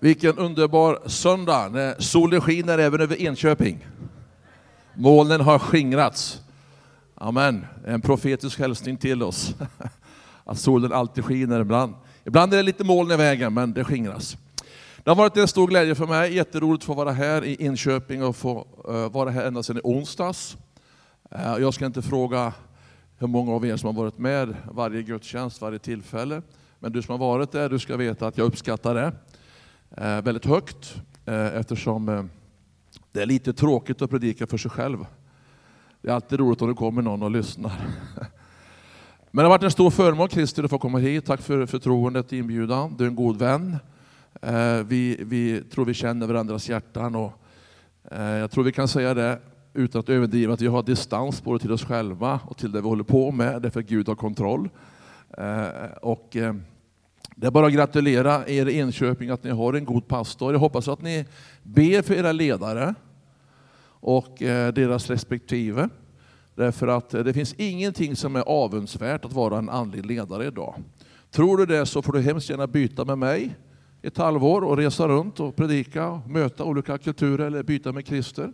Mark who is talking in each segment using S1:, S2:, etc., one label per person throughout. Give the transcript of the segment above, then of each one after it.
S1: Vilken underbar söndag när solen skiner även över Enköping. Molnen har skingrats. Amen. En profetisk hälsning till oss. Att solen alltid skiner ibland. Ibland är det lite moln i vägen, men det skingras. Det har varit en stor glädje för mig, jätteroligt att få vara här i Enköping och få eh, vara här ända sedan i onsdags. Eh, jag ska inte fråga hur många av er som har varit med varje gudstjänst, varje tillfälle. Men du som har varit där, du ska veta att jag uppskattar det Eh, väldigt högt eh, eftersom eh, det är lite tråkigt att predika för sig själv. Det är alltid roligt om det kommer någon och lyssnar. Men det har varit en stor förmån Christer att få komma hit. Tack för förtroendet och inbjudan. Du är en god vän. Eh, vi, vi tror vi känner varandras hjärtan och eh, jag tror vi kan säga det utan att överdriva att vi har distans både till oss själva och till det vi håller på med, därför att Gud har kontroll. Eh, och eh, det är bara att gratulera er i Enköping att ni har en god pastor. Jag hoppas att ni ber för era ledare och eh, deras respektive. Därför att eh, det finns ingenting som är avundsvärt att vara en andlig ledare idag. Tror du det så får du hemskt gärna byta med mig ett halvår och resa runt och predika och möta olika kulturer eller byta med Christer.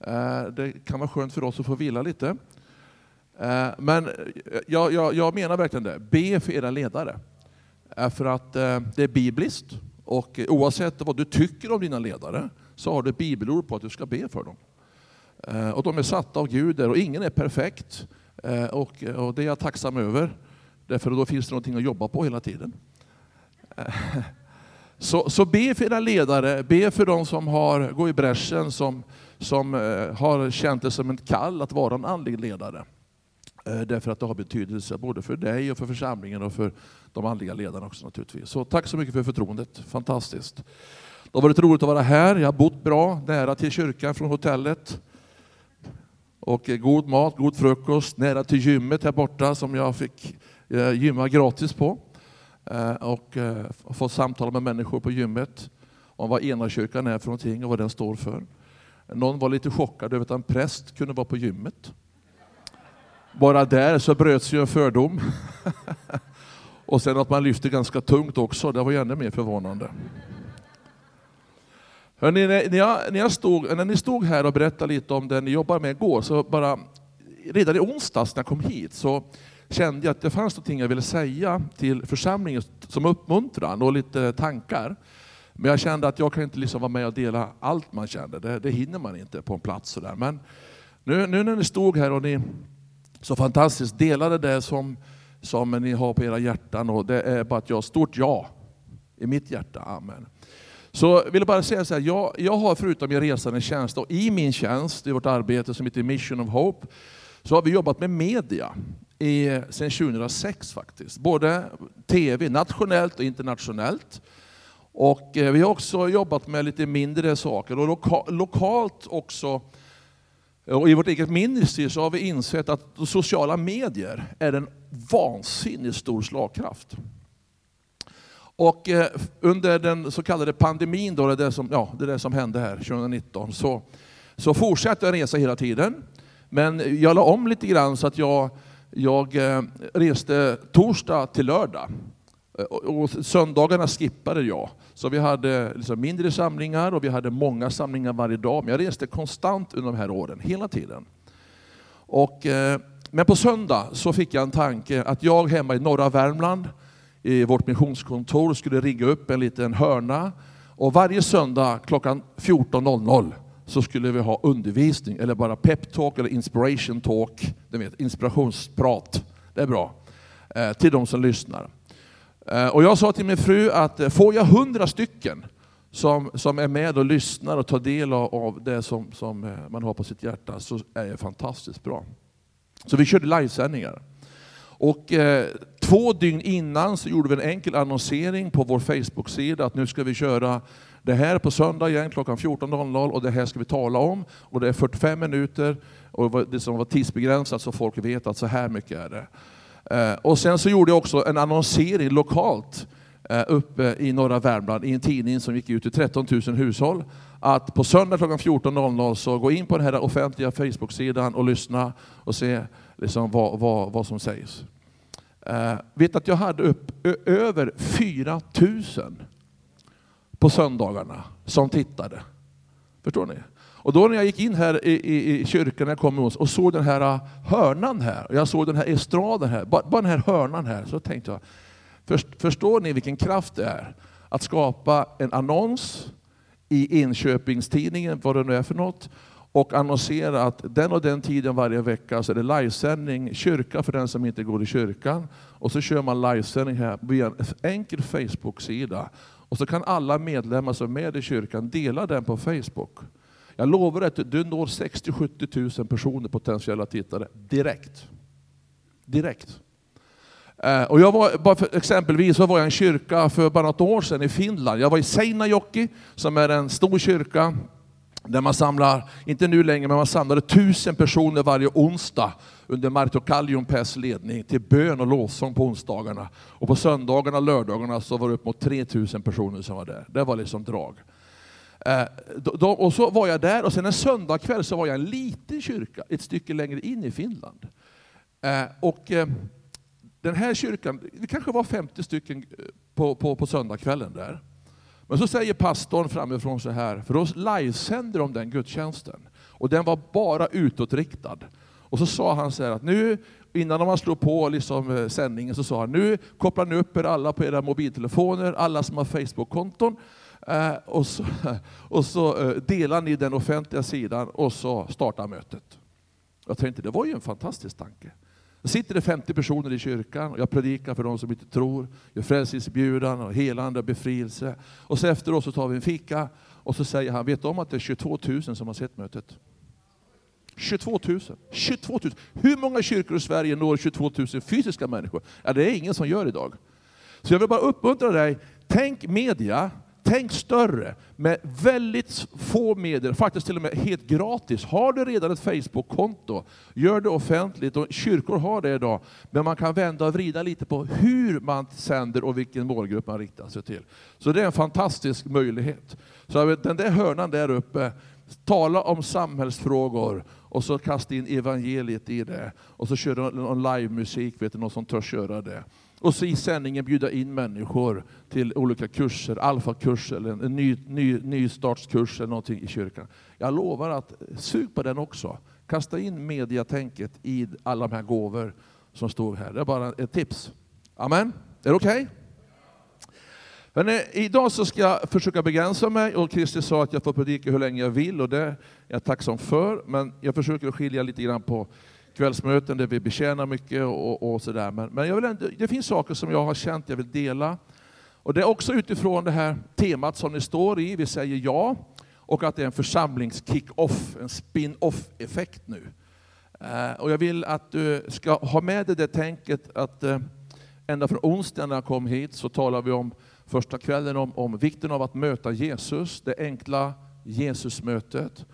S1: Eh, det kan vara skönt för oss att få vila lite. Men jag, jag, jag menar verkligen det. Be för era ledare. För att eh, det är bibliskt och oavsett vad du tycker om dina ledare så har du bibelord på att du ska be för dem. Eh, och de är satta av Gud och ingen är perfekt. Eh, och, det är jag tacksam över. Därför då finns det någonting att jobba på hela tiden. Så, så be för era ledare, be för de som har går i bräschen, som, som har känt det som ett kall att vara en andlig ledare. Eh, därför att det har betydelse både för dig och för församlingen och för de andliga ledarna också naturligtvis. Så tack så mycket för förtroendet, fantastiskt. Det har varit roligt att vara här, jag har bott bra, nära till kyrkan från hotellet. Och eh, god mat, god frukost, nära till gymmet här borta som jag fick eh, gymma gratis på. Och fått samtala med människor på gymmet om vad Enakyrkan är för någonting och vad den står för. Någon var lite chockad över att en präst kunde vara på gymmet. Bara där så bröts ju en fördom. Och sen att man lyfter ganska tungt också, det var ju ännu mer förvånande. Hörrni, när, jag, när, jag stod, när ni stod här och berättade lite om det ni jobbar med igår, så bara redan i onsdags när jag kom hit så kände jag att det fanns någonting jag ville säga till församlingen som uppmuntran och lite tankar. Men jag kände att jag kan inte liksom vara med och dela allt man kände, det, det hinner man inte på en plats sådär. Men nu, nu när ni stod här och ni så fantastiskt. Dela det där som, som ni har på era hjärtan och det är bara att jag stort ja i mitt hjärta. Amen. Så vill jag bara säga så här, jag, jag har förutom min resande tjänst och i min tjänst, i vårt arbete som heter Mission of Hope, så har vi jobbat med media i, sedan 2006 faktiskt. Både tv, nationellt och internationellt. Och eh, vi har också jobbat med lite mindre saker och loka, lokalt också och I vårt eget ministry så har vi insett att sociala medier är en vansinnigt stor slagkraft. Och eh, under den så kallade pandemin, då, det, som, ja, det där som hände här 2019, så, så fortsatte jag resa hela tiden. Men jag la om lite grann så att jag, jag eh, reste torsdag till lördag. Eh, och söndagarna skippade jag. Så vi hade liksom mindre samlingar och vi hade många samlingar varje dag. Men jag reste konstant under de här åren, hela tiden. Och, eh, men på söndag så fick jag en tanke att jag hemma i norra Värmland, i vårt missionskontor, skulle rigga upp en liten hörna. Och varje söndag klockan 14.00 så skulle vi ha undervisning, eller bara peptalk eller inspiration talk, vet, inspirationsprat. Det är bra. Eh, till de som lyssnar. Eh, och jag sa till min fru att eh, får jag hundra stycken som, som är med och lyssnar och tar del av det som, som eh, man har på sitt hjärta så är det fantastiskt bra. Så vi körde livesändningar. Och eh, två dygn innan så gjorde vi en enkel annonsering på vår Facebook-sida att nu ska vi köra det här på söndag igen klockan 14.00 och det här ska vi tala om. Och det är 45 minuter och det som var tidsbegränsat så folk vet att så här mycket är det. Eh, och sen så gjorde jag också en annonsering lokalt eh, uppe i norra Värmland i en tidning som gick ut till 13 000 hushåll. Att på söndag klockan 14.00 så gå in på den här offentliga Facebook-sidan och lyssna och se liksom vad, vad, vad som sägs. Eh, vet att jag hade upp över 4 000 på söndagarna som tittade. Förstår ni? Och då när jag gick in här i, i, i kyrkan när jag kom och såg den här äh, hörnan här, och jag såg den här estraden här, bara, bara den här hörnan här, så tänkte jag, först, förstår ni vilken kraft det är att skapa en annons i Enköpingstidningen, vad det nu är för något, och annonsera att den och den tiden varje vecka så är det livesändning, kyrka för den som inte går i kyrkan. Och så kör man livesändning här via en enkel Facebook-sida. Och så kan alla medlemmar som är med i kyrkan dela den på Facebook. Jag lovar att du når 60-70 000 personer, potentiella tittare, direkt. Direkt. Eh, och jag var, bara för, exempelvis så var jag i en kyrka för bara något år sedan i Finland. Jag var i Seinäjoki, som är en stor kyrka, där man samlar, inte nu längre, men man samlade tusen personer varje onsdag under Marto Kallionpäs ledning till bön och lovsång på onsdagarna. Och på söndagarna och lördagarna så var det upp mot 3000 personer som var där. Det var liksom drag. Eh, och så var jag där och sen en söndagkväll så var jag i en liten kyrka ett stycke längre in i Finland. Eh, och eh, den här kyrkan, det kanske var 50 stycken eh, på, på, på söndagskvällen där. Men så säger pastorn framifrån så här, för då livesänder de den gudstjänsten. Och den var bara utåtriktad. Och så sa han så här att nu, innan de slog på liksom eh, sändningen, så sa han nu kopplar ni upp er alla på era mobiltelefoner, alla som har Facebook-konton. Eh, och så, och så eh, delar ni den offentliga sidan och så startar mötet. Jag tänkte, det var ju en fantastisk tanke. Det sitter det 50 personer i kyrkan och jag predikar för de som inte tror, gör frälsningsbjudan och helande och befrielse. Och så efteråt så tar vi en fika och så säger han, vet du om att det är 22 000 som har sett mötet? 22 000. 22 000. Hur många kyrkor i Sverige når 22 000 fysiska människor? Ja, det är ingen som gör idag. Så jag vill bara uppmuntra dig, tänk media, Tänk större, med väldigt få medel, faktiskt till och med helt gratis. Har du redan ett Facebook-konto, gör det offentligt. Och kyrkor har det idag, men man kan vända och vrida lite på hur man sänder och vilken målgrupp man riktar sig till. Så det är en fantastisk möjlighet. Så den där hörnan där uppe, tala om samhällsfrågor och så kasta in evangeliet i det. Och så kör du någon livemusik, vet du, någon som törs göra det. Och så i sändningen bjuda in människor till olika kurser, alfakurser eller en ny, ny, nystartskurs eller någonting i kyrkan. Jag lovar att sug på den också. Kasta in mediatänket i alla de här gåvor som står här. Det är bara ett tips. Amen. Är det okej? Okay? idag så ska jag försöka begränsa mig och Kristi sa att jag får predika hur länge jag vill och det är jag tacksam för. Men jag försöker skilja lite grann på kvällsmöten där vi betjänar mycket och, och sådär. Men, men jag vill ändå, det finns saker som jag har känt jag vill dela. Och det är också utifrån det här temat som ni står i, vi säger ja, och att det är en församlingskick off, en spin-off effekt nu. Eh, och jag vill att du ska ha med dig det tänket att eh, ända från onsdagen när jag kom hit så talade vi om första kvällen om, om vikten av att möta Jesus, det enkla Jesusmötet.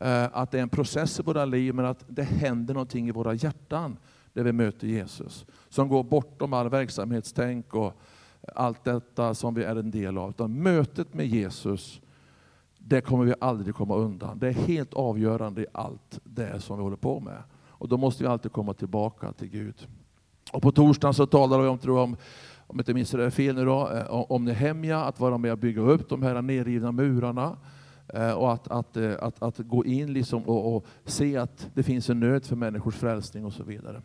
S1: Eh, att det är en process i våra liv, men att det händer någonting i våra hjärtan där vi möter Jesus. Som går bortom all verksamhetstänk och allt detta som vi är en del av. Utan mötet med Jesus, det kommer vi aldrig komma undan. Det är helt avgörande i allt det som vi håller på med. Och då måste vi alltid komma tillbaka till Gud. Och på torsdagen så talade vi om, tror jag, om om jag inte minns det fel nu då, eh, om Nehemja, att vara med och bygga upp de här nerrivna murarna. Eh, och att, att, eh, att, att gå in liksom och, och, se att det finns en nöd för människors frälsning och så vidare.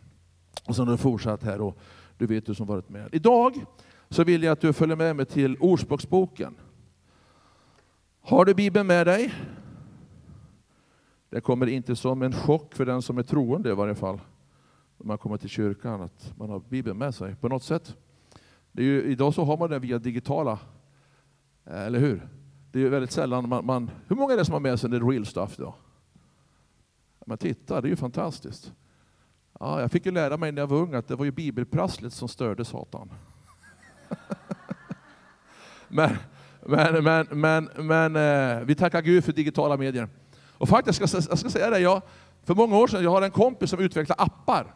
S1: Och sen har det fortsatt här och du vet du som varit med. Idag så vill jag att du följer med mig till Ordspråksboken. Har du Bibeln med dig? Det kommer inte som en chock för den som är troende i varje fall. När man kommer till kyrkan, att man har Bibeln med sig på något sätt. Det är ju, idag så har man den via digitala, eh, eller hur? Det är väldigt sällan man, man, Hur många är det som har med sig the real stuff då? Men titta, det är ju fantastiskt. Ja, jag fick ju lära mig när jag var ung att det var ju bibelprasslet som störde Satan. men, men, men, men, men eh, vi tackar Gud för digitala medier. Och faktiskt, jag ska, jag ska säga det, jag, för många år sedan, jag har en kompis som utvecklar appar.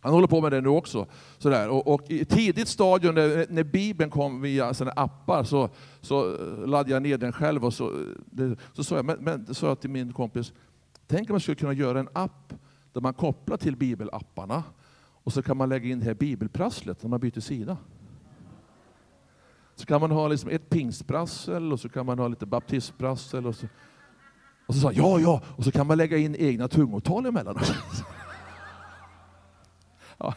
S1: Han håller på med det nu också. Sådär. Och, och I tidigt stadium när, när Bibeln kom via sina appar så, så eh, laddade jag ner den själv och så, eh, det, så sa jag, men, men, sa jag till min kompis, tänk om man skulle kunna göra en app där man kopplar till bibelapparna och så kan man lägga in det här bibelprasslet när man byter sida. Så kan man ha liksom ett pingstprassel och så kan man ha lite baptistprassel. Och så, och så sa ja, ja, och så kan man lägga in egna tungotal emellan. ja.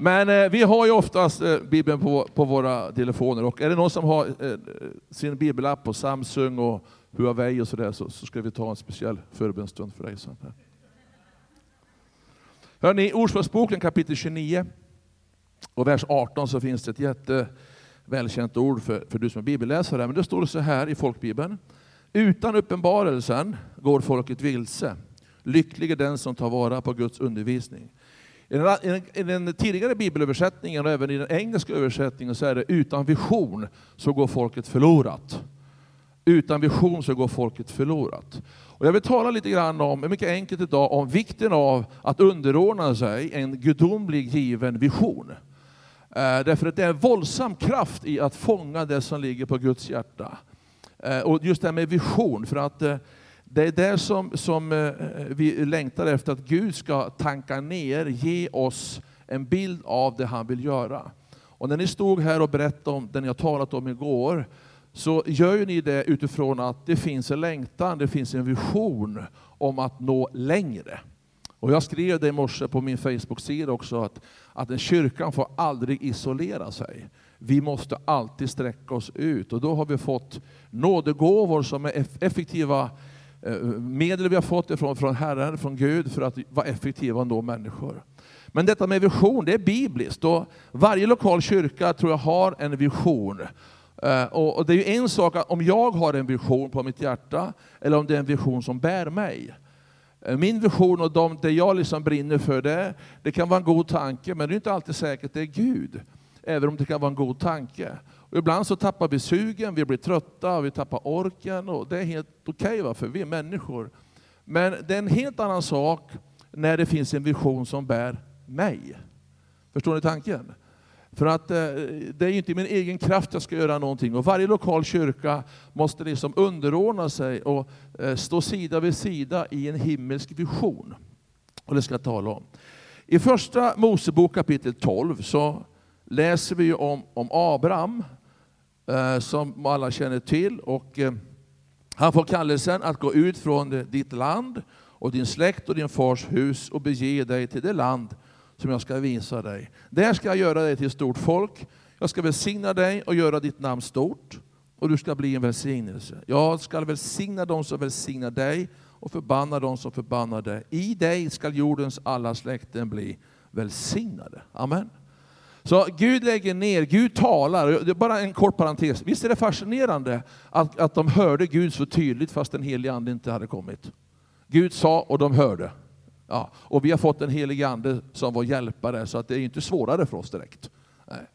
S1: Men eh, vi har ju oftast eh, Bibeln på, på våra telefoner och är det någon som har eh, sin bibelapp på Samsung och Huawei och sådär så, så ska vi ta en speciell förbönstund för dig sen. Hörrni, i Ordspråksboken kapitel 29 och vers 18 så finns det ett jättevälkänt ord för, för du som är bibelläsare. Men det står så här i folkbibeln. Utan uppenbarelsen går folket vilse. Lycklig är den som tar vara på Guds undervisning. I den, tidigare bibelöversättningen och även i den engelska översättningen så är det utan vision så går folket förlorat. Utan vision så går folket förlorat. Och jag vill tala lite grann om, mycket enkelt idag, om vikten av att underordna sig en gudomlig given vision. Eh, därför att det är en våldsam kraft i att fånga det som ligger på Guds hjärta. Eh, och just det här med vision, för att eh, det är där som, som eh, eh, vi längtar efter att Gud ska tanka ner, ge oss en bild av det han vill göra. Och när ni stod här och berättade om det ni har talat om igår, så gör ni det utifrån att det finns en längtan, det finns en vision om att nå längre. Och jag skrev det i morse på min Facebook-sida också, att, att en kyrkan får aldrig isolera sig. Vi måste alltid sträcka oss ut. Och då har vi fått nådegåvor som är effektiva Eh, medel vi har fått ifrån, från Herren, från Gud, för att vara effektiva och nå människor. Men detta med vision, det är bibliskt. Och varje lokal kyrka tror jag har en vision. Eh, och det är ju en sak om jag har en vision på mitt hjärta, eller om det är en vision som bär mig. Eh, min vision och de, det jag liksom brinner för, det, det kan vara en god tanke, men det är inte alltid säkert att det är Gud. Även om det kan vara en god tanke. Och ibland så tappar vi sugen, vi blir trötta, vi tappar orken och det är helt okej okay, för vi är människor. Men det är en helt annan sak när det finns en vision som bär mig. Förstår ni tanken? För att eh, det är inte i min egen kraft jag ska göra någonting. Och varje lokal kyrka måste liksom underordna sig och eh, stå sida vid sida i en himmelsk vision. Och det ska jag tala om. I första Mosebok kapitel 12 så läser vi om, om Abraham Eh, som alla känner till. Och eh, han får kallelsen att gå ut från ditt land och din släkt och din fars hus och bege dig till det land som jag ska visa dig. Där ska jag göra dig till stort folk. Jag ska välsigna dig och göra ditt namn stort och du ska bli en välsignelse. Jag ska välsigna dem som välsignar dig och förbanna dem som förbannar dig. I dig ska jordens alla släkten bli välsignade. Amen. Så Gud lägger ner, Gud talar. Bara en kort parentes. Visst är det fascinerande att, att de hörde Gud så tydligt fast den helige Ande inte hade kommit? Gud sa och de hörde. Ja, och vi har fått en helig Ande som vår hjälpare, så att det är inte svårare för oss direkt. Nej.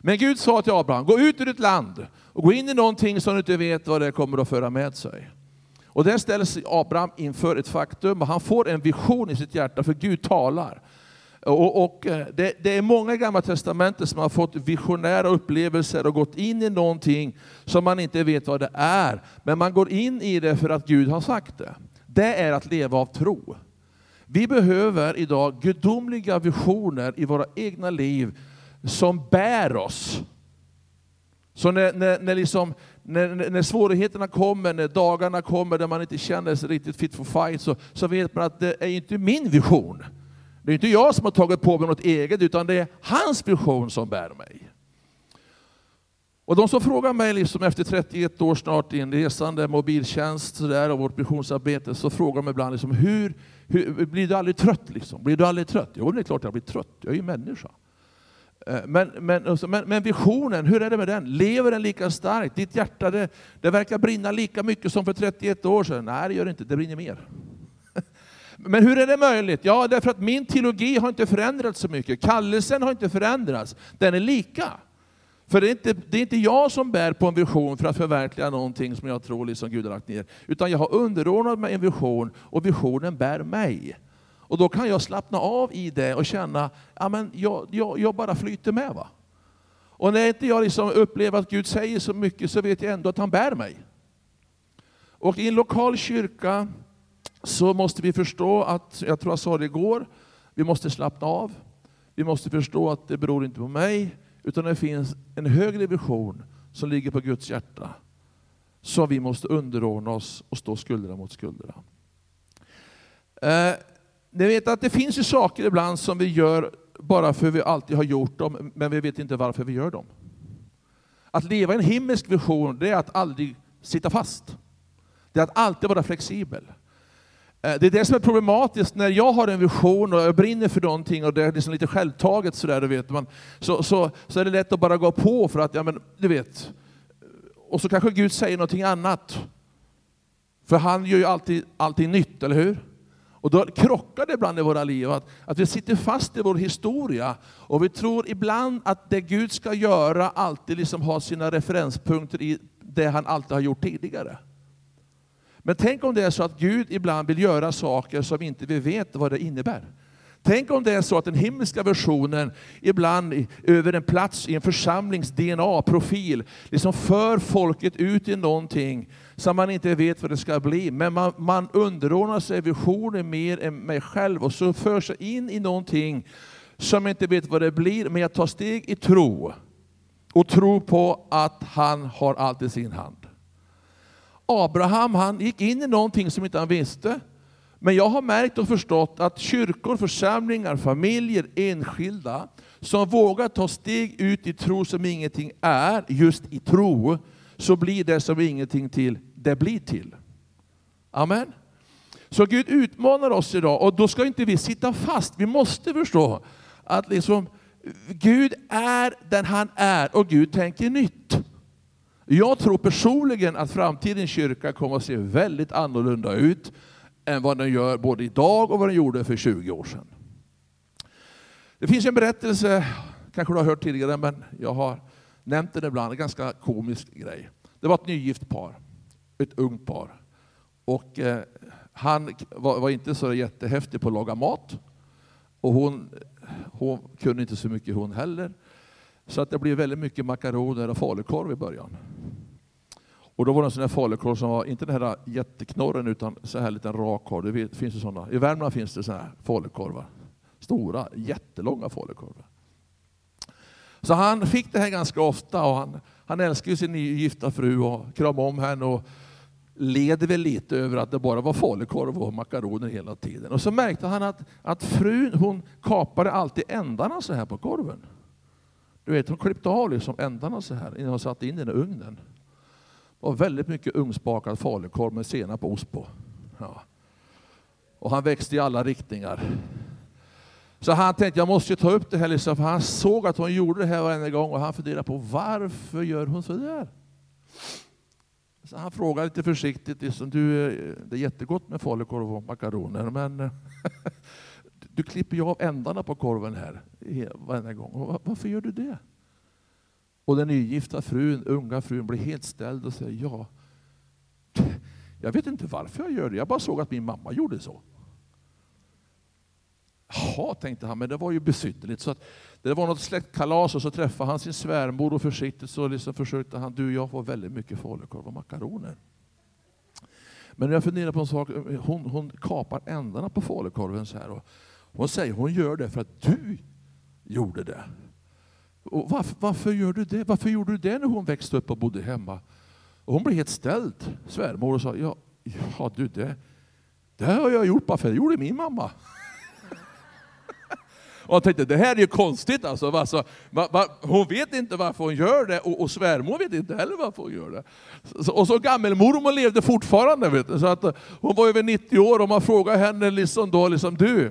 S1: Men Gud sa till Abraham, gå ut ur ditt land och gå in i någonting som du inte vet vad det kommer att föra med sig. Och där ställs Abraham inför ett faktum och han får en vision i sitt hjärta, för Gud talar. Och, och eh, det, det, är många i Gamla Testamentet som har fått visionära upplevelser och gått in i någonting som man inte vet vad det är. Men man går in i det för att Gud har sagt det. Det är att leva av tro. Vi behöver idag gudomliga visioner i våra egna liv som bär oss. Så när, när, när, liksom, när, när svårigheterna kommer, när dagarna kommer där man inte känner sig riktigt fit for fight, så, så vet man att det är inte min vision. Det är inte jag som har tagit på mig något eget, utan det är hans vision som bär mig. Och de som frågar mig liksom efter 31 år snart i en resande mobiltjänst så där, och vårt missionsarbete, så frågar de ibland liksom, hur, hur, blir du aldrig trött? Liksom? Blir du aldrig trött? Jo, det är klart jag blir trött. Jag är ju människa. Eh, men, men, alltså, men, men, visionen, hur är det med den? Lever den lika starkt? Ditt hjärta, det, det verkar brinna lika mycket som för 31 år sedan. Nej, det gör det inte. Det brinner mer. Men hur är det möjligt? Ja, därför att min teologi har inte förändrats så mycket. Kallelsen har inte förändrats. Den är lika. För det är, inte, det är inte jag som bär på en vision för att förverkliga någonting som jag tror liksom Gud har lagt ner. Utan jag har underordnat mig en vision och visionen bär mig. Och då kan jag slappna av i det och känna, ja jag, jag, jag bara flyter med. va. Och när inte jag liksom upplever att Gud säger så mycket så vet jag ändå att han bär mig. Och i en lokal kyrka så måste vi förstå att, jag tror jag sa det igår, vi måste slappna av. Vi måste förstå att det beror inte på mig, Utan det finns en högre vision som ligger på Guds hjärta. Som vi måste underordna oss och stå skuldra mot skuldra. Eh, ni vet att det finns ju saker ibland som vi gör bara för att vi alltid har gjort dem, men vi vet inte varför vi gör dem. Att leva i en himmelsk vision, det är att aldrig sitta fast. Det är att alltid vara flexibel. Eh, det är det som är problematiskt när jag har en vision och jag brinner för någonting och det är liksom lite självtaget sådär, vet man, så, så, så är det lätt att bara gå på för att, ja men du vet, och så kanske Gud säger någonting annat. För han gör ju alltid allting nytt, eller hur? Och då krockar det ibland i våra liv, att, att vi sitter fast i vår historia och vi tror ibland att det Gud ska göra alltid liksom har sina referenspunkter i det han alltid har gjort tidigare. Men tänk om det är så att Gud ibland vill göra saker som inte vi vet vad det innebär. Tänk om det är så att den himmelska versionen ibland över en plats i en församlings DNA-profil liksom för folket ut i någonting som man inte vet vad det ska bli. Men man, man underordnar sig visionen mer än mig själv och så för sig in i någonting som inte vet vad det blir, men jag tar steg i tro och tror på att han har allt i sin hand. Abraham han gick in i någonting som inte han visste. Men jag har märkt och förstått att kyrkor, församlingar, familjer, enskilda som vågar ta steg ut i tro som ingenting är, just i tro, så blir det som ingenting till, det blir till. Amen. Så Gud utmanar oss idag och då ska inte vi sitta fast. Vi måste förstå att liksom, Gud är den han är och Gud tänker nytt. Jag tror personligen att framtidens kyrka kommer att se väldigt annorlunda ut än vad den gör både idag och vad den gjorde för 20 år sedan. Det finns en berättelse, kanske du har hört tidigare, men jag har nämnt den ibland, en ganska komisk grej. Det var ett nygift par, ett ungt par. Och eh, han var, var, inte så jättehäftig på att laga mat. Och hon, hon kunde inte så mycket hon heller. Så att det blev väldigt mycket makaroner och falukorv i början. Och då var det en sån här falukorv som var, inte den här jätteknorren, utan så här liten rak korv. Det finns ju sådana. I Värmland finns det såna här falukorvar. Stora, jättelånga falukorvar. Så han fick det här ganska ofta och han, han älskar ju sin nygifta fru och kramade om henne och led väl lite över att det bara var falukorv och makaroner hela tiden. Och så märkte han att, att frun hon kapade alltid ändarna så här på korven. Du vet, hon klippte av liksom ändarna så här innan hon satte in den i ugnen. Och väldigt mycket ugnsbakad falukorv med senap och ost på. Ja. Och han växte i alla riktningar. Så han tänkte, jag måste ta upp det här, liksom, för han såg att hon gjorde det här varje gång och han funderade på varför gör hon så där? Så han frågade lite försiktigt, liksom, du, det är jättegott med falukorv och makaroner, men du klipper ju av ändarna på korven här varje gång. Varför gör du det? Och den nygifta frun, unga frun blir helt ställd och säger ja. Jag vet inte varför jag gör det, jag bara såg att min mamma gjorde så. Jaha, tänkte han, men det var ju besynnerligt. Så att det var något släktkalas och så träffade han sin svärmor och försiktigt så liksom försökte han, du jag får väldigt mycket falukorv och makaroner. Men jag funderar på en sak, hon, hon kapar ändarna på falukorven så här. Och hon säger hon gör det för att du gjorde det. Och varför, varför, gör du det? Varför gjorde du det när hon växte upp och bodde hemma? Och hon blev helt ställd, svärmor, och sa ja, ja du, det, det har jag gjort bara för det gjorde min mamma. Och jag tänkte, det här är ju konstigt alltså. alltså va, va, hon vet inte varför hon gör det och, och svärmor vet inte heller varför hon gör det. Så, och så gammelmormor levde fortfarande. Vet du, så att, hon var över 90 år och man frågade henne liksom då, liksom, du,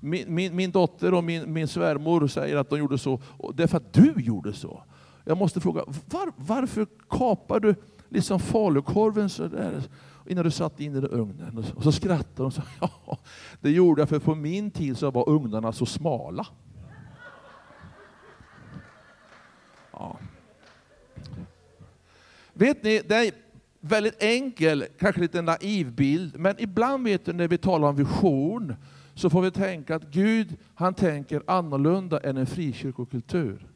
S1: min, min, min dotter och min, min svärmor säger att de gjorde så, och det är för att du gjorde så. Jag måste fråga, var, varför kapar du liksom falukorven så där? Innan du satte in den i ugnen. Och så skrattade de och sa, ja, det gjorde jag för på min tid så var ugnarna så smala. Ja. Vet ni, det är väldigt enkel, kanske lite naiv bild, men ibland vet du när vi talar om vision så får vi tänka att Gud han tänker annorlunda än en frikyrkokultur.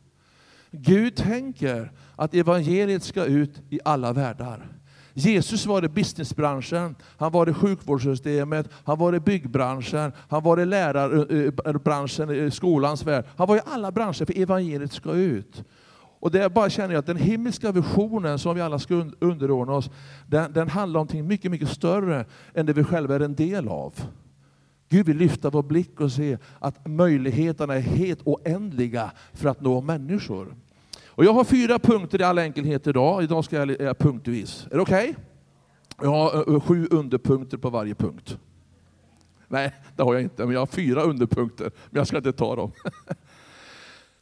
S1: Gud tänker att evangeliet ska ut i alla världar. Jesus var i businessbranschen, han var i sjukvårdssystemet, han var i byggbranschen, han var i lärarbranschen, i skolans värld. Han var i alla branscher för evangeliet ska ut. Och det bara känner jag att den himmelska visionen som vi alla ska underordna oss, den, den handlar om något mycket, mycket större än det vi själva är en del av. Gud vill lyfta vår blick och se att möjligheterna är helt oändliga för att nå människor. Och jag har fyra punkter i all enkelhet idag. Idag ska jag är punktvis. Är det okej? Okay? Jag har eh, eh, sju underpunkter på varje punkt. Nej, det har jag inte, men jag har fyra underpunkter. Men jag ska inte ta dem.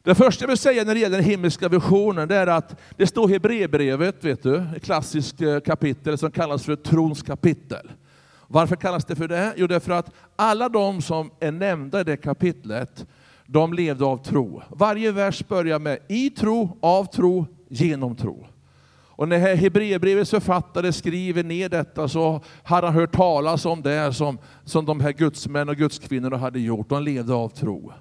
S1: Det första jag vill säga när det gäller den himmelska visionen, det är att det står i Hebreerbrevet, vet du, ett klassiskt eh, kapitel som kallas för trons kapitel. Varför kallas det för det? Jo, det är för att alla de som är nämnda i det kapitlet, de levde av tro. Varje vers börjar med i tro, av tro, genom tro. Och när Hebreerbrevets författare skriver ner detta så har han hört talas om det som, som de här gudsmän och gudskvinnorna hade gjort. De levde av tro.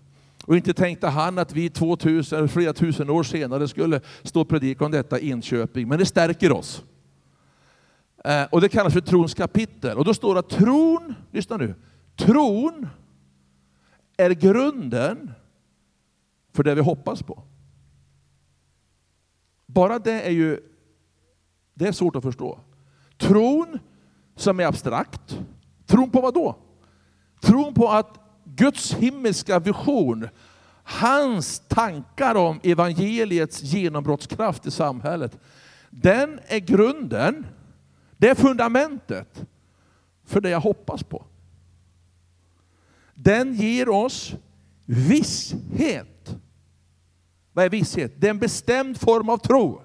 S1: Och inte tänkte han att vi 2000 eller flera tusen år senare skulle stå och predika om detta i Enköping, men det stärker oss. Eh, och det kallas för trons kapitel. Och då står det att tron, lyssna nu, tron är grunden för det vi hoppas på. Bara det är ju det är svårt att förstå. Tron som är abstrakt, tron på vad då? Tron på att Guds himmelska vision, hans tankar om evangeliets genombrottskraft i samhället, den är grunden, det är fundamentet för det jag hoppas på. Den ger oss visshet. Vad är visshet? Det är en bestämd form av tro.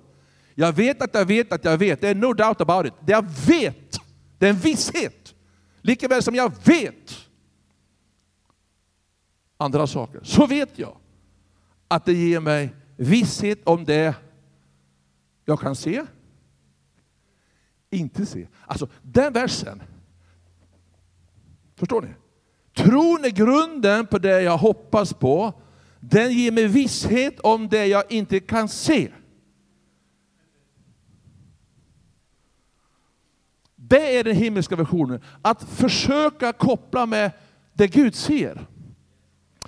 S1: Jag vet att jag vet att jag vet. Det är no doubt about it. Det jag vet, det är en visshet. Likaväl som jag vet andra saker, så vet jag att det ger mig visshet om det jag kan se, inte se. Alltså den versen, förstår ni? Tron är grunden på det jag hoppas på. Den ger mig visshet om det jag inte kan se. Det är den himmelska versionen. Att försöka koppla med det Gud ser.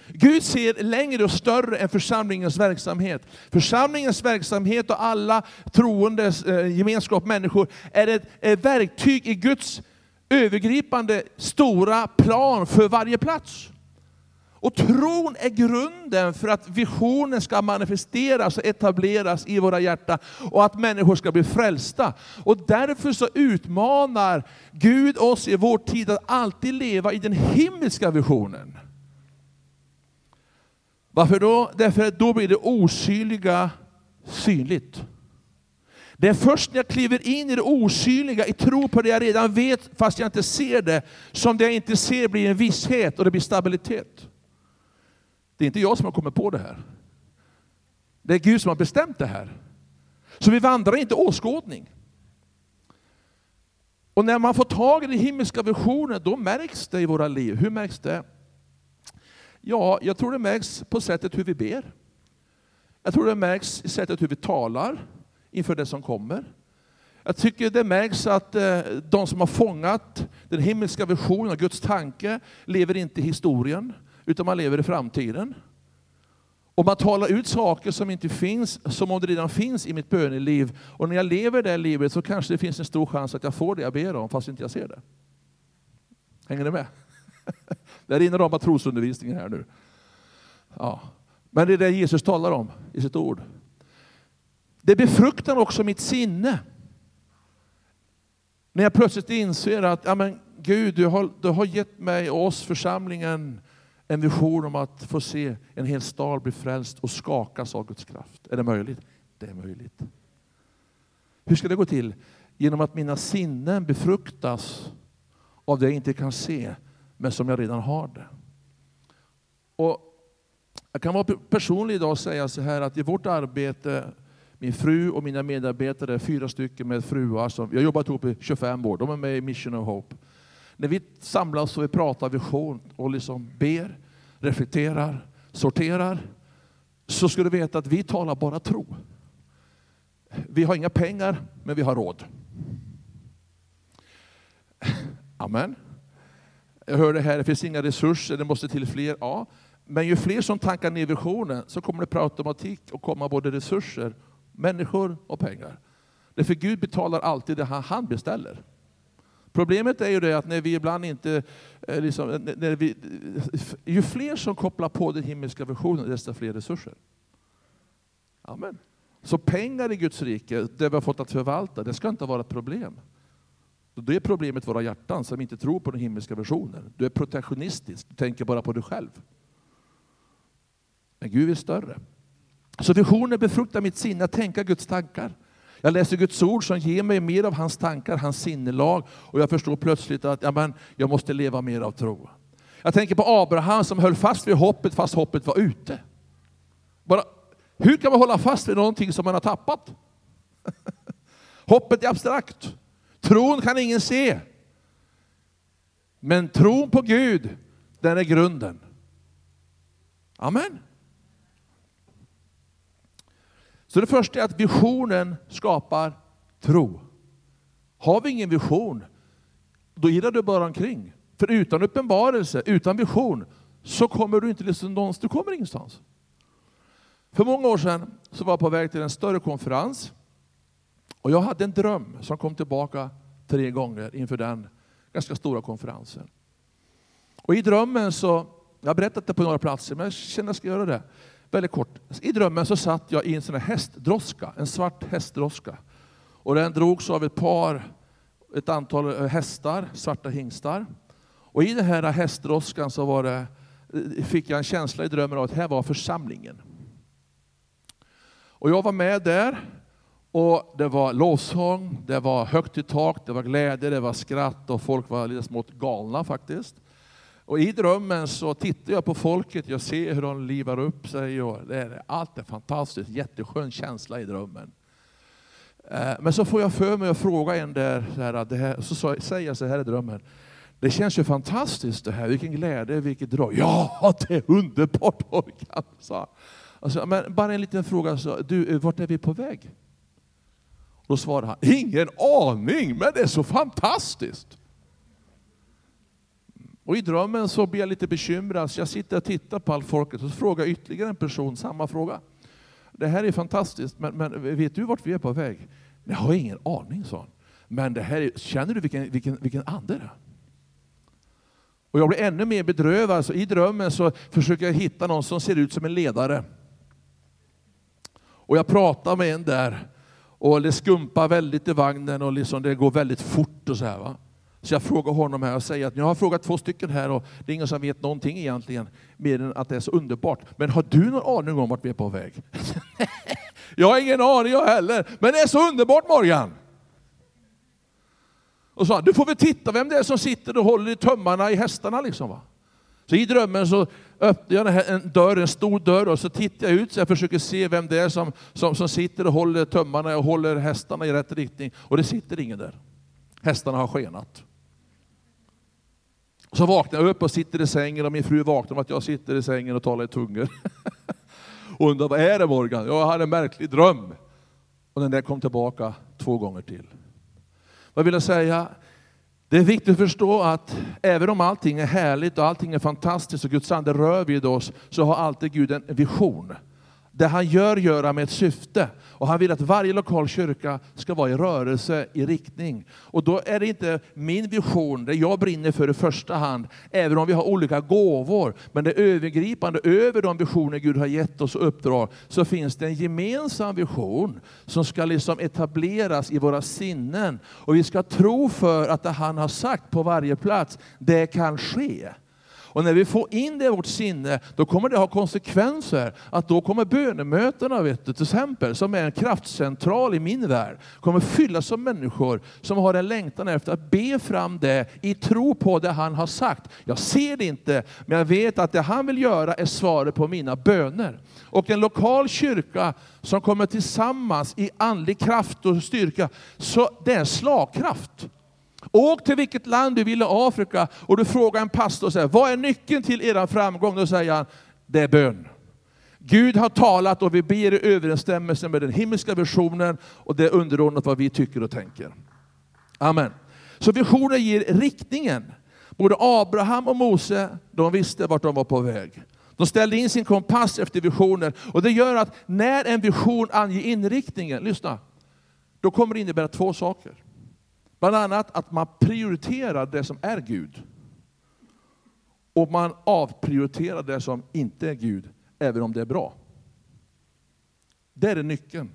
S1: Gud ser längre och större än församlingens verksamhet. Församlingens verksamhet och alla troendes eh, gemenskap människor är ett, ett verktyg i Guds övergripande stora plan för varje plats. Och tron är grunden för att visionen ska manifesteras och etableras i våra hjärtan och att människor ska bli frälsta. Och därför så utmanar Gud oss i vår tid att alltid leva i den himmelska visionen. Varför då? Därför att då blir det osynliga synligt. Det är först när jag kliver in i det osynliga, i tro på det jag redan vet, fast jag inte ser det, som det jag inte ser blir en visshet och det blir stabilitet. Det är inte jag som har kommit på det här. Det är Gud som har bestämt det här. Så vi vandrar inte åskådning. Och när man får tag i den himmelska visionen, då märks det i våra liv. Hur märks det? Ja, jag tror det märks på sättet hur vi ber. Jag tror det märks i sättet hur vi talar inför det som kommer. Jag tycker det märks att eh, de som har fångat den himmelska visionen och Guds tanke lever inte i historien, utan man lever i framtiden. Och man talar ut saker som inte finns, som om det redan finns i mitt böneliv. Och när jag lever det livet så kanske det finns en stor chans att jag får det jag ber om, fast inte jag ser det. Hänger ni med? Det rinner om trosundervisningen här nu. Ja. Men det är det Jesus talar om i sitt ord. Det befruktar också mitt sinne. När jag plötsligt inser att ja, men Gud, du har, du har gett mig och oss, församlingen, en vision om att få se en hel stad bli frälst och skakas av Guds kraft. Är det möjligt? Det är möjligt. Hur ska det gå till? Genom att mina sinnen befruktas av det jag inte kan se, men som jag redan har det. Och jag kan vara personlig idag och säga så här att i vårt arbete, min fru och mina medarbetare, fyra stycken med fruar, som, jag har jobbat ihop i 25 år, de är med i Mission of Hope. När vi samlas och vi pratar vision och liksom ber, reflekterar, sorterar, så ska du veta att vi talar bara tro. Vi har inga pengar, men vi har råd. Amen. Jag hörde här, det finns inga resurser, det måste till fler. Ja, men ju fler som tankar ner visionen så kommer det per automatik att komma både resurser, människor och pengar. Därför Gud betalar alltid det han beställer. Problemet är ju det att när vi ibland inte, eh, liksom, eh, när vi, eh, ju fler som kopplar på den himmelska visionen, desto fler resurser. Amen. Så pengar i Guds rike, det vi har fått att förvalta, det ska inte vara ett problem. Då är problemet våra hjärtan som inte tror på den himmelska visionen. Du är protektionistisk, du tänker bara på dig själv. Men Gud är större. Så visionen befruktar mitt sinne att tänka Guds tankar. Jag läser Guds ord som ger mig mer av hans tankar, hans sinnelag. Och jag förstår plötsligt att ja, men, jag måste leva mer av tro. Jag tänker på Abraham som höll fast vid hoppet fast hoppet var ute. Bara, hur kan man hålla fast vid någonting som man har tappat? hoppet är abstrakt. Tron kan ingen se. Men tron på Gud, den är grunden. Amen. Så det första är att visionen skapar tro. Har vi ingen vision, då irrar du bara omkring. För utan uppenbarelse, utan vision, så kommer du inte liksom någonstans, du kommer ingenstans. För många år sedan så var jag på väg till en större konferens. Och jag hade en dröm som kom tillbaka tre gånger inför den ganska stora konferensen. Och i drömmen så, jag har berättat det på några platser, men jag känner att jag ska göra det. Väldigt kort. I drömmen så satt jag i en sån här hästdroska, en svart hästdroska. Och den drogs av ett par, ett antal eh, hästar, svarta hingstar. Och i den här hästdroskan så var det, eh, fick jag en känsla i drömmen av att här var församlingen. Och jag var med där, och det var lovsång, det var högt i tak, det var glädje, det var skratt och folk var lite smått galna faktiskt. Och i drömmen så tittar jag på folket, jag ser hur de livar upp sig. Och det är, allt är fantastiskt, jätteskön känsla i drömmen. Eh, men så får jag för mig att fråga en där, så, här, det här, så säger jag så här i drömmen. Det känns ju fantastiskt det här, vilken glädje, vilket drag. Ja, det är underbart pojkar, sa alltså, Men bara en liten fråga, så, du, vart är vi på väg? Då svarade han, ingen aning, men det är så fantastiskt. Och i drömmen så blir jag lite bekymrad, så jag sitter och tittar på allt folket och så frågar ytterligare en person samma fråga. Det här är fantastiskt, men, men vet du vart vi är på väg? Jag har ingen aning, sa han. Men det här är, känner du vilken, vilken, vilken ande det är? Och jag blir ännu mer bedrövad, så i drömmen så försöker jag hitta någon som ser ut som en ledare. Och jag pratar med en där, och det skumpar väldigt i vagnen och liksom det går väldigt fort och så här. Va? Så jag frågar honom här och säger att jag har frågat två stycken här och det är ingen som vet någonting egentligen, mer än att det är så underbart. Men har du någon aning om vart vi är på väg? jag har ingen aning jag heller, men det är så underbart Morgan! Och sa du får väl titta vem det är som sitter och håller i tömmarna i hästarna liksom. Va? Så i drömmen så öppnar jag en dörr, en stor dörr och så tittar jag ut så jag försöker se vem det är som, som, som sitter och håller tömmarna och håller hästarna i rätt riktning. Och det sitter ingen där. Hästarna har skenat. Så vaknar jag upp och sitter i sängen och min fru vaknar om att jag sitter i sängen och talar i tungor. och undrar vad är det Morgan? Jag hade en märklig dröm. Och den där kom tillbaka två gånger till. Vad vill jag säga? Det är viktigt att förstå att även om allting är härligt och allting är fantastiskt och Guds ande rör vid oss, så har alltid Gud en vision. Det han gör, gör han med ett syfte. Och han vill att varje lokal kyrka ska vara i rörelse, i riktning. Och då är det inte min vision, det jag brinner för i första hand, även om vi har olika gåvor. Men det övergripande, över de visioner Gud har gett oss och uppdrag, så finns det en gemensam vision som ska liksom etableras i våra sinnen. Och vi ska tro för att det han har sagt på varje plats, det kan ske. Och när vi får in det i vårt sinne, då kommer det ha konsekvenser. Att då kommer bönemötena, vet du, till exempel, som är en kraftcentral i min värld, kommer fyllas av människor som har en längtan efter att be fram det i tro på det han har sagt. Jag ser det inte, men jag vet att det han vill göra är svaret på mina böner. Och en lokal kyrka som kommer tillsammans i andlig kraft och styrka, så det är slagkraft. Åk till vilket land du vill i Afrika och du frågar en pastor, så här, vad är nyckeln till er framgång? Då säger han, det är bön. Gud har talat och vi ber i överensstämmelse med den himmelska visionen och det är underordnat vad vi tycker och tänker. Amen. Så visionen ger riktningen. Både Abraham och Mose, de visste vart de var på väg. De ställde in sin kompass efter visioner. Och det gör att när en vision anger inriktningen, lyssna, då kommer det innebära två saker. Bland annat att man prioriterar det som är Gud. Och man avprioriterar det som inte är Gud, även om det är bra. Det är nyckeln.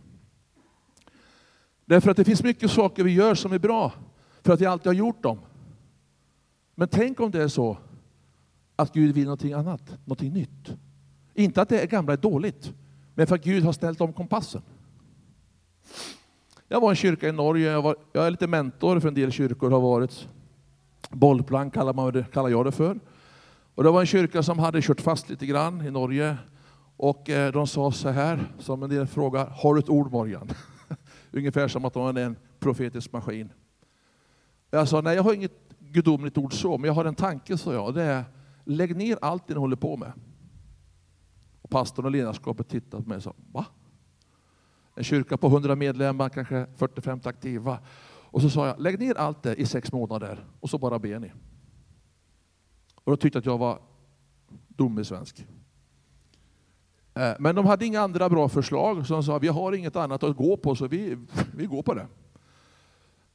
S1: Därför att det finns mycket saker vi gör som är bra, för att vi alltid har gjort dem. Men tänk om det är så att Gud vill någonting annat, någonting nytt. Inte att det gamla är dåligt, men för att Gud har ställt om kompassen. Jag var i en kyrka i Norge, jag, var, jag är lite mentor för en del kyrkor, har varit. Bollplank kallar, man det, kallar jag det för. Och det var en kyrka som hade kört fast lite grann i Norge. Och eh, de sa så här, som en del frågar, har du ett ord Morgan? Ungefär som att de är en profetisk maskin. Jag sa, nej jag har inget gudomligt ord så, men jag har en tanke, sa jag. Det är, lägg ner allt det ni håller på med. Och pastorn och ledarskapet tittade på mig och sa, va? En kyrka på 100 medlemmar, kanske 40-50 aktiva. Och så sa jag, lägg ner allt det i sex månader och så bara ber ni. Och då tyckte jag att jag var dum i svensk. Eh, men de hade inga andra bra förslag, så de sa vi har inget annat att gå på, så vi, vi går på det.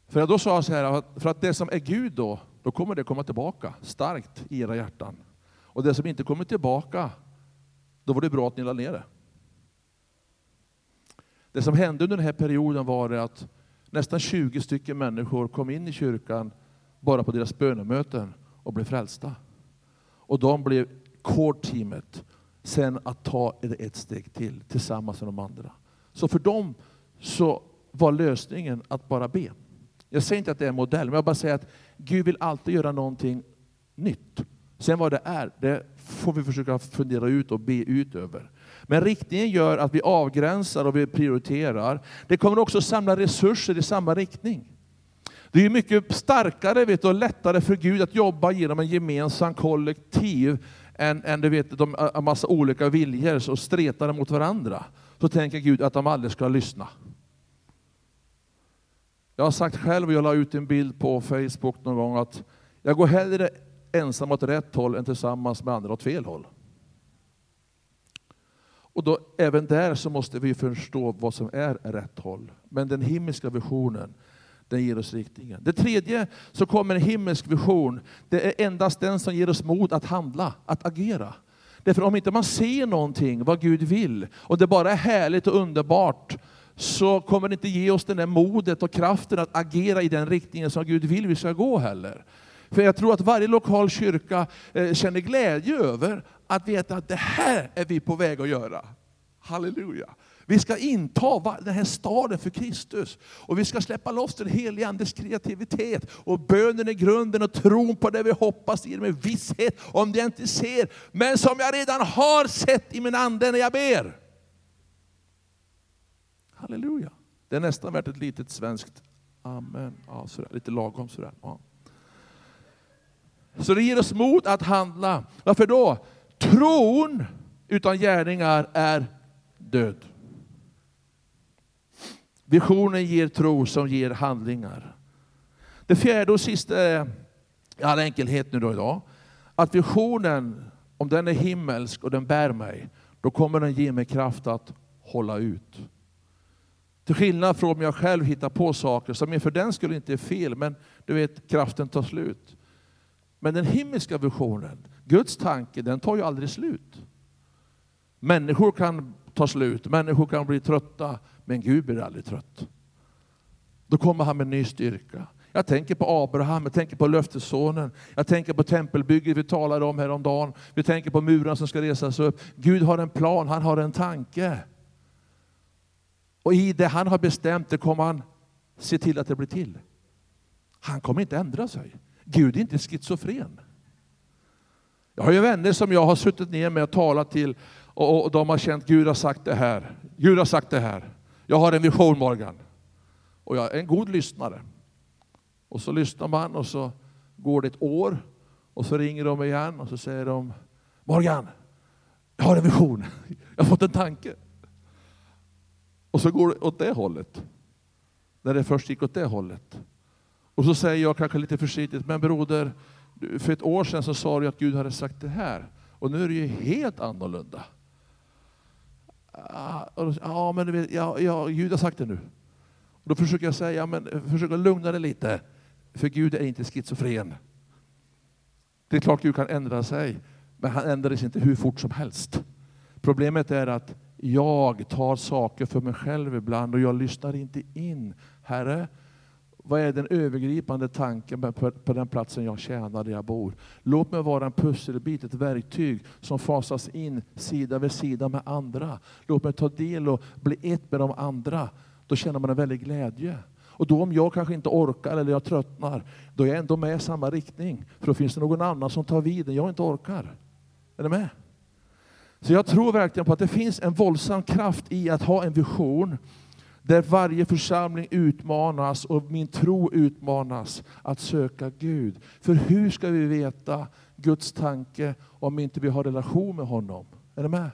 S1: För då sa jag så här, för att det som är Gud då, då kommer det komma tillbaka starkt i era hjärtan. Och det som inte kommer tillbaka, då var det bra att ni la ner det. Det som hände under den här perioden var att nästan 20 stycken människor kom in i kyrkan bara på deras bönemöten och blev frälsta. Och de blev core-teamet sen att ta ett steg till tillsammans med de andra. Så för dem så var lösningen att bara be. Jag säger inte att det är en modell, men jag bara säger att Gud vill alltid göra någonting nytt. Sen vad det är, det får vi försöka fundera ut och be ut över. Men riktningen gör att vi avgränsar och vi prioriterar. Det kommer också samla resurser i samma riktning. Det är mycket starkare vet du, och lättare för Gud att jobba genom en gemensam kollektiv än, än du vet, de, en massa olika viljor som stretar mot varandra. Så tänker Gud att de aldrig ska lyssna. Jag har sagt själv, och jag la ut en bild på Facebook någon gång, att jag går hellre ensam åt rätt håll än tillsammans med andra åt fel håll. Och då, även där så måste vi förstå vad som är rätt håll. Men den himmelska visionen, den ger oss riktningen. Det tredje så kommer en himmelsk vision. Det är endast den som ger oss mod att handla, att agera. Därför om inte man ser någonting, vad Gud vill, och det bara är härligt och underbart, så kommer det inte ge oss det där modet och kraften att agera i den riktningen som Gud vill vi ska gå heller. För jag tror att varje lokal kyrka eh, känner glädje över att veta att det här är vi på väg att göra. Halleluja. Vi ska inta den här staden för Kristus. Och vi ska släppa loss den helige Andes kreativitet. Och bönen är grunden och tron på det vi hoppas ger mig visshet om det jag inte ser. Men som jag redan har sett i min ande när jag ber. Halleluja. Det är nästan värt ett litet svenskt amen. Ja, sådär, lite lagom sådär. Ja. Så det ger oss mod att handla. Varför då? Tron utan gärningar är död. Visionen ger tro som ger handlingar. Det fjärde och sista är, i all enkelhet nu då idag, att visionen, om den är himmelsk och den bär mig, då kommer den ge mig kraft att hålla ut. Till skillnad från om jag själv hittar på saker som för den skulle inte är fel, men du vet, kraften tar slut. Men den himmelska visionen, Guds tanke, den tar ju aldrig slut. Människor kan ta slut, människor kan bli trötta, men Gud blir aldrig trött. Då kommer han med ny styrka. Jag tänker på Abraham, jag tänker på löftessonen, jag tänker på tempelbygget vi talade om häromdagen. Vi tänker på muren som ska resas upp. Gud har en plan, han har en tanke. Och i det han har bestämt, det kommer han se till att det blir till. Han kommer inte ändra sig. Gud är inte schizofren. Jag har ju vänner som jag har suttit ner med och talat till och, de har känt Gud har sagt det här. Gud har sagt det här. Jag har en vision Morgan. Och jag är en god lyssnare. Och så lyssnar man och så går det ett år och så ringer de igen och så säger de Morgan, jag har en vision. Jag har fått en tanke. Och så går det åt det hållet. När det först gick åt det hållet. Och så säger jag kanske lite försiktigt, men broder, för ett år sedan så sa du att Gud hade sagt det här. Och nu är det ju helt annorlunda. Ah, ja, men du vet, ja, ja, Gud har sagt det nu. Och då försöker jag säga, men försök att lugna dig lite. För Gud är inte schizofren. Det är klart Gud kan ändra sig, men han ändrar sig inte hur fort som helst. Problemet är att jag tar saker för mig själv ibland och jag lyssnar inte in. Herre, vad är den övergripande tanken på, på den platsen jag tjänar, där jag bor? Låt mig vara en pusselbit, ett verktyg som fasas in sida vid sida med andra. Låt mig ta del och bli ett med de andra. Då känner man en väldig glädje. Och då om jag kanske inte orkar eller jag tröttnar, då är jag ändå med i samma riktning. För då finns det någon annan som tar vid när jag inte orkar. Är ni med? Så jag tror verkligen på att det finns en våldsam kraft i att ha en vision där varje församling utmanas och min tro utmanas att söka Gud. För hur ska vi veta Guds tanke om inte vi har relation med honom? Är ni med?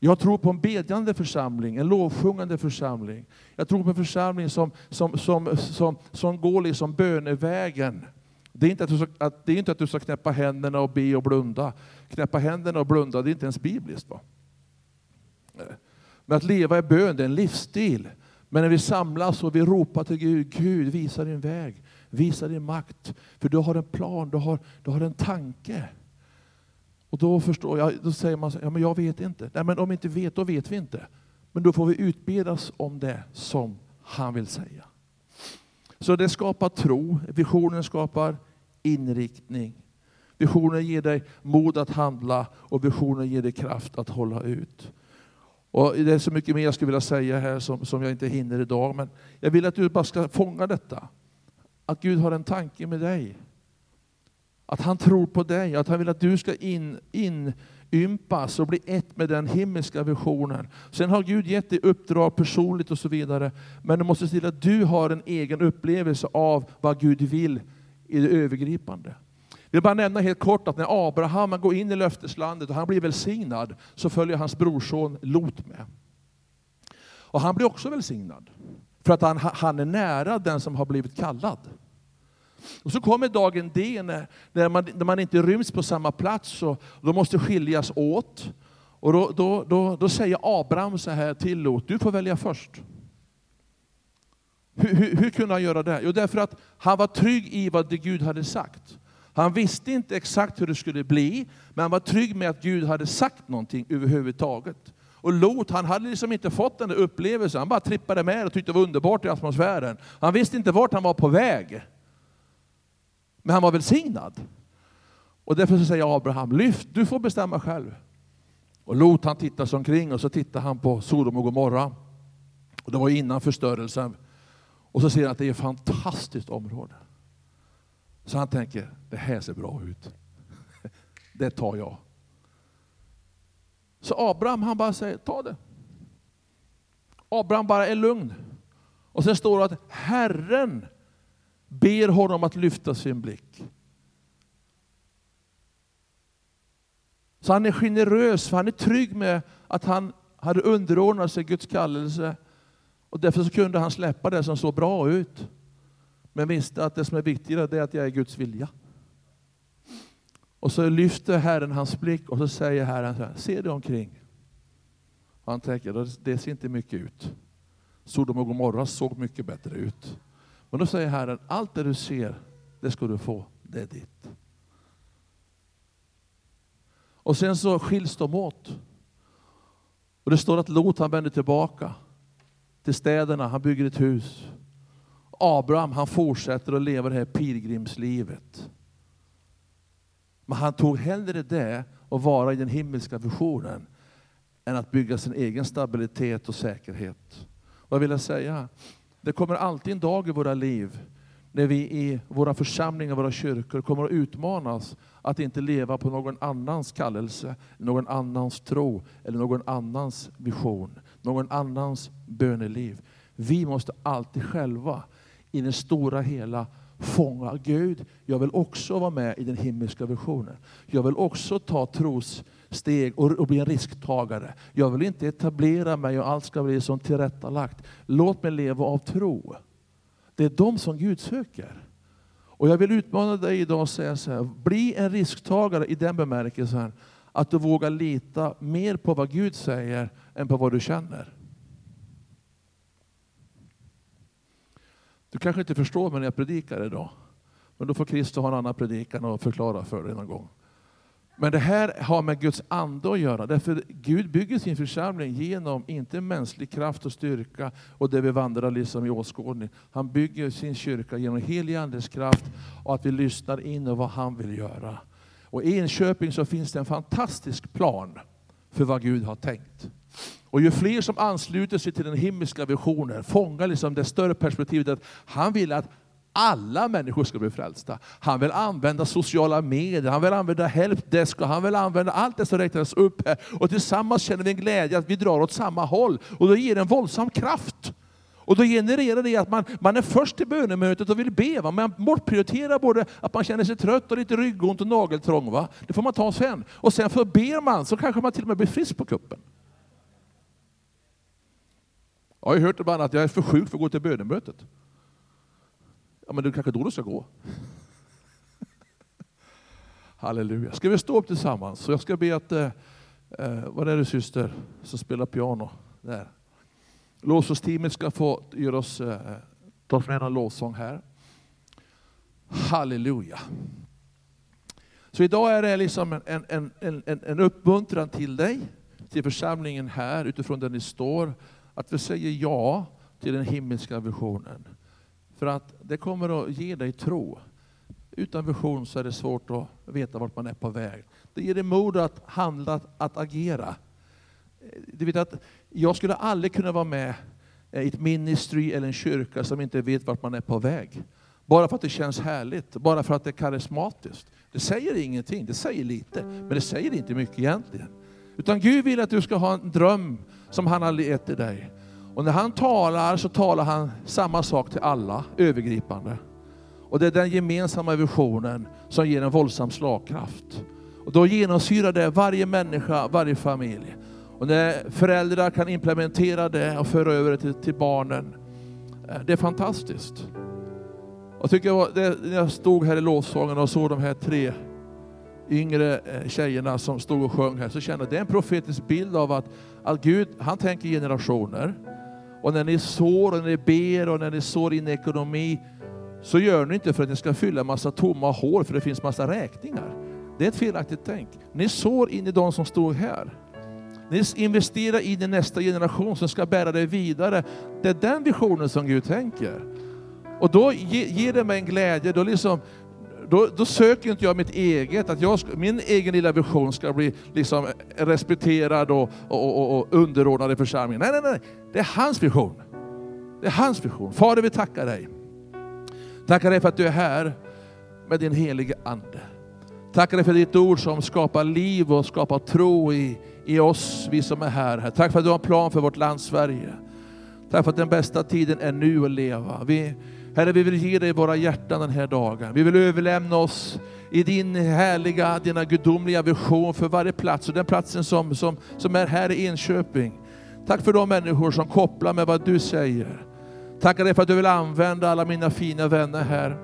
S1: Jag tror på en bedjande församling, en lovsjungande församling. Jag tror på en församling som, som, som, som, som går liksom bönevägen. Det är, inte att, du ska, att, det är inte att du ska knäppa händerna och be och blunda. Knäppa händerna och blunda, det är inte ens bibliskt. Va? Men att leva i bön, det är en livsstil. Men när vi samlas och vi ropar till Gud, Gud visa din väg, visa din makt. För du har en plan, du har, du har en tanke. Och då förstår jag, då säger man så, ja men jag vet inte. Nej men om vi inte vet, då vet vi inte. Men då får vi utbildas om det som han vill säga. Så det skapar tro, visionen skapar inriktning. Visionen ger dig mod att handla och visionen ger dig kraft att hålla ut. Och det är så mycket mer jag skulle vilja säga här som, som jag inte hinner idag. Men jag vill att du bara ska fånga detta. Att Gud har en tanke med dig. Att han tror på dig, att han vill att du ska in, inympas och bli ett med den himmelska visionen. Sen har Gud gett dig uppdrag personligt och så vidare. Men du måste se till att du har en egen upplevelse av vad Gud vill i det övergripande. Vill bara nämna helt kort att när Abraham går in i löfteslandet och han blir välsignad, så följer hans brorson Lot med. Och han blir också välsignad, för att han, han är nära den som har blivit kallad. Och så kommer dagen D när, när, man, när man inte ryms på samma plats och de måste skiljas åt. Och då, då, då, då säger Abraham så här till Lot, du får välja först. Hur, hur, hur, kunde han göra det? Jo, därför att han var trygg i vad Gud hade sagt. Han visste inte exakt hur det skulle bli, men han var trygg med att Gud hade sagt någonting överhuvudtaget. Och Lot, han hade liksom inte fått den där upplevelsen, han bara trippade med och tyckte det var underbart i atmosfären. Han visste inte vart han var på väg. Men han var välsignad. Och därför så säger Abraham, lyft, du får bestämma själv. Och Lot han tittar sig omkring och så tittar han på Sodom och Gomorra. Och det var innan förstörelsen. Och så ser han att det är ett fantastiskt område. Så han tänker, det här ser bra ut. Det tar jag. Så Abraham han bara säger, ta det. Abraham bara är lugn. Och sen står det att Herren ber honom att lyfta sin blick. Så han är generös, för han är trygg med att han hade underordnat sig Guds kallelse. Och därför så kunde han släppa det som såg bra ut. Men visste att det som är viktigare är att jag är Guds vilja. Och så lyfter Herren hans blick och så säger Herren så här, se dig omkring. Och han tänker, det ser inte mycket ut. Sodom och Gomorra såg mycket bättre ut. Men då säger Herren, allt det du ser, det ska du få, det är ditt. Och sen så skiljs de åt. Och det står att Lot han vänder tillbaka till städerna, han bygger ett hus. Abraham han fortsätter att leva det här pilgrimslivet. Men han tog hellre det och vara i den himmelska visionen än att bygga sin egen stabilitet och säkerhet. Vad vill jag säga? Det kommer alltid en dag i våra liv när vi i våra församlingar, våra kyrkor kommer att utmanas att inte leva på någon annans kallelse, någon annans tro eller någon annans vision, någon annans böneliv. Vi måste alltid själva i det stora hela fånga Gud. Jag vill också vara med i den himmelska visionen. Jag vill också ta trossteg och, och bli en risktagare. Jag vill inte etablera mig och allt ska bli som tillrättalagt. Låt mig leva av tro. Det är de som Gud söker. Och jag vill utmana dig idag och säga så här, bli en risktagare i den bemärkelsen att du vågar lita mer på vad Gud säger än på vad du känner. Du kanske inte förstår mig när jag predikar idag. Men då får Kristus ha en annan predikan och förklara för dig någon gång. Men det här har med Guds ande att göra. Därför Gud bygger sin församling genom, inte mänsklig kraft och styrka och det vi vandrar liksom i åskådning. Han bygger sin kyrka genom helig andes kraft och att vi lyssnar in och vad han vill göra. Och i Enköping så finns det en fantastisk plan för vad Gud har tänkt. Och ju fler som ansluter sig till den himmelska visionen, fångar liksom det större perspektivet att han vill att alla människor ska bli frälsta. Han vill använda sociala medier, han vill använda helpdesk han vill använda allt det som räknas upp här. Och tillsammans känner vi en glädje att vi drar åt samma håll. Och det ger en våldsam kraft. Och då genererar det att man, man är först till bönemötet och vill be. Va? Man bortprioriterar både att man känner sig trött och lite ryggont och nageltrång. Va? Det får man ta sen. Och sen förber man så kanske man till och med blir frisk på kuppen. Jag har hört ibland att jag är för sjuk för att gå till bönemötet. Ja, men det är kanske då du ska gå. Halleluja. Ska vi stå upp tillsammans? Så jag ska be att, eh, eh, vad är det syster som spelar piano? Där. Lovsångsteamet ska få göra oss, eh, eh, ta fram en lovsång här. Halleluja. Så idag är det liksom en, en, en, en, en uppmuntran till dig, till församlingen här utifrån där ni står, att vi säger ja till den himmelska visionen. För att det kommer att ge dig tro. Utan vision så är det svårt att veta vart man är på väg. Det ger dig mod att handla, att agera. Du vet att jag skulle aldrig kunna vara med i ett ministry eller en kyrka som inte vet vart man är på väg. Bara för att det känns härligt, bara för att det är karismatiskt. Det säger ingenting, det säger lite, men det säger inte mycket egentligen. Utan Gud vill att du ska ha en dröm som han har gett till dig. Och när han talar så talar han samma sak till alla, övergripande. Och det är den gemensamma visionen som ger en våldsam slagkraft. Och då genomsyrar det varje människa, varje familj. Och när föräldrar kan implementera det och föra över det till, till barnen, eh, det är fantastiskt. Jag tycker det, när jag stod här i lovsången och såg de här tre yngre eh, tjejerna som stod och sjöng här, så kände jag att det är en profetisk bild av att, att Gud, han tänker generationer. Och när ni sår och när ni ber och när ni sår in i ekonomi, så gör ni inte för att ni ska fylla en massa tomma hål för det finns massa räkningar. Det är ett felaktigt tänk. Ni sår in i de som stod här. Ni investerar in i nästa generation som ska bära det vidare. Det är den visionen som Gud tänker. Och då ger det mig en glädje. Då, liksom, då, då söker inte jag mitt eget, att jag, min egen lilla vision ska bli liksom respekterad och, och, och, och underordnad i församlingen. Nej, nej, nej. Det är hans vision. Det är hans vision. Fader, vi tackar dig. Tackar dig för att du är här med din helige Ande. Tackar dig för ditt ord som skapar liv och skapar tro i, i oss, vi som är här. Tack för att du har en plan för vårt land Sverige. Tack för att den bästa tiden är nu att leva. Vi, Herre, vi vill ge dig våra hjärtan den här dagen. Vi vill överlämna oss i din härliga, dina gudomliga vision för varje plats och den platsen som, som, som är här i Enköping. Tack för de människor som kopplar med vad du säger. Tackar dig för att du vill använda alla mina fina vänner här.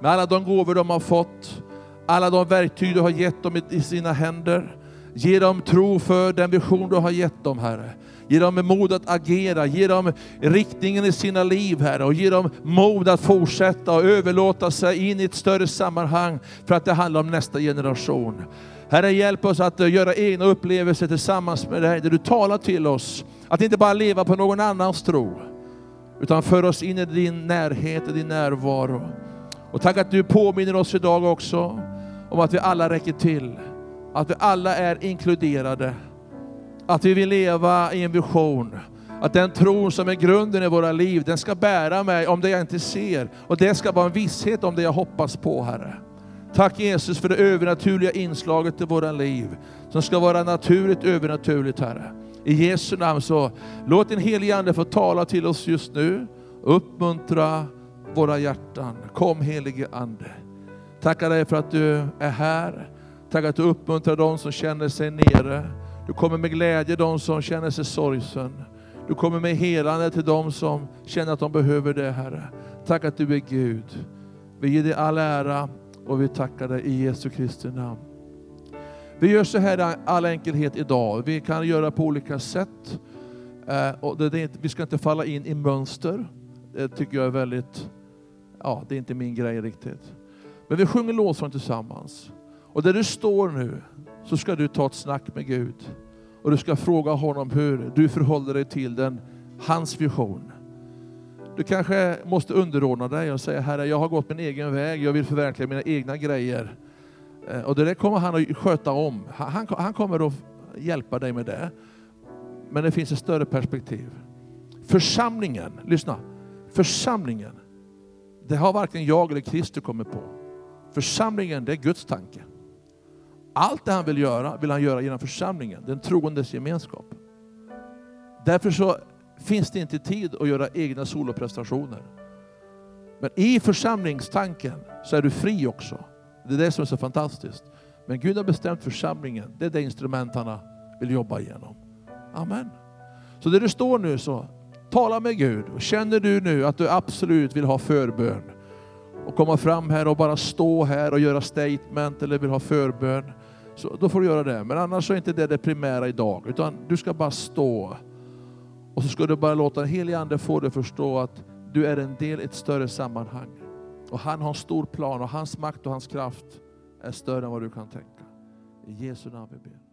S1: Med alla de gåvor de har fått, alla de verktyg du har gett dem i sina händer. Ge dem tro för den vision du har gett dem, Herre. Ge dem mod att agera, ge dem riktningen i sina liv, Herre, och ge dem mod att fortsätta och överlåta sig in i ett större sammanhang för att det handlar om nästa generation. Herre, hjälp oss att eh, göra egna upplevelser tillsammans med dig, där du talar till oss. Att inte bara leva på någon annans tro, utan för oss in i din närhet och din närvaro. Och tack att du påminner oss idag också om att vi alla räcker till. Att vi alla är inkluderade. Att vi vill leva i en vision. Att den tron som är grunden i våra liv, den ska bära mig om det jag inte ser. Och det ska vara en visshet om det jag hoppas på, Herre. Tack Jesus för det övernaturliga inslaget i våra liv, som ska vara naturligt övernaturligt, Herre. I Jesu namn så låt din helige Ande få tala till oss just nu, uppmuntra våra hjärtan. Kom helige Ande. Tackar dig för att du är här. Tack att du uppmuntrar de som känner sig nere. Du kommer med glädje de som känner sig sorgsen. Du kommer med helande till de som känner att de behöver det, Herre. Tack att du är Gud. Vi ger dig all ära och vi tackar dig i Jesu Kristi namn. Vi gör så här i all enkelhet idag. Vi kan göra på olika sätt. Eh, och det, det, vi ska inte falla in i mönster. Det tycker jag är väldigt, ja det är inte min grej riktigt. Men vi sjunger lovsång tillsammans. Och där du står nu så ska du ta ett snack med Gud. Och du ska fråga honom hur du förhåller dig till den, hans vision. Du kanske måste underordna dig och säga, Herre jag har gått min egen väg, jag vill förverkliga mina egna grejer. Eh, och det där kommer han att sköta om. Han, han kommer att hjälpa dig med det. Men det finns ett större perspektiv. Församlingen, lyssna. Församlingen, det har varken jag eller Kristus kommit på. Församlingen, det är Guds tanke. Allt det han vill göra, vill han göra genom församlingen, den troendes gemenskap. Därför så finns det inte tid att göra egna soloprestationer. Men i församlingstanken så är du fri också. Det är det som är så fantastiskt. Men Gud har bestämt församlingen, det är det instrument han vill jobba igenom. Amen. Så där du står nu så, tala med Gud. Känner du nu att du absolut vill ha förbön och komma fram här och bara stå här och göra statement eller vill ha förbön, så då får du göra det. Men annars så är inte det det primära idag, utan du ska bara stå. Och så ska du bara låta den helige Ande få dig att förstå att du är en del i ett större sammanhang. Och han har en stor plan och hans makt och hans kraft är större än vad du kan tänka. I Jesu namn vi ber.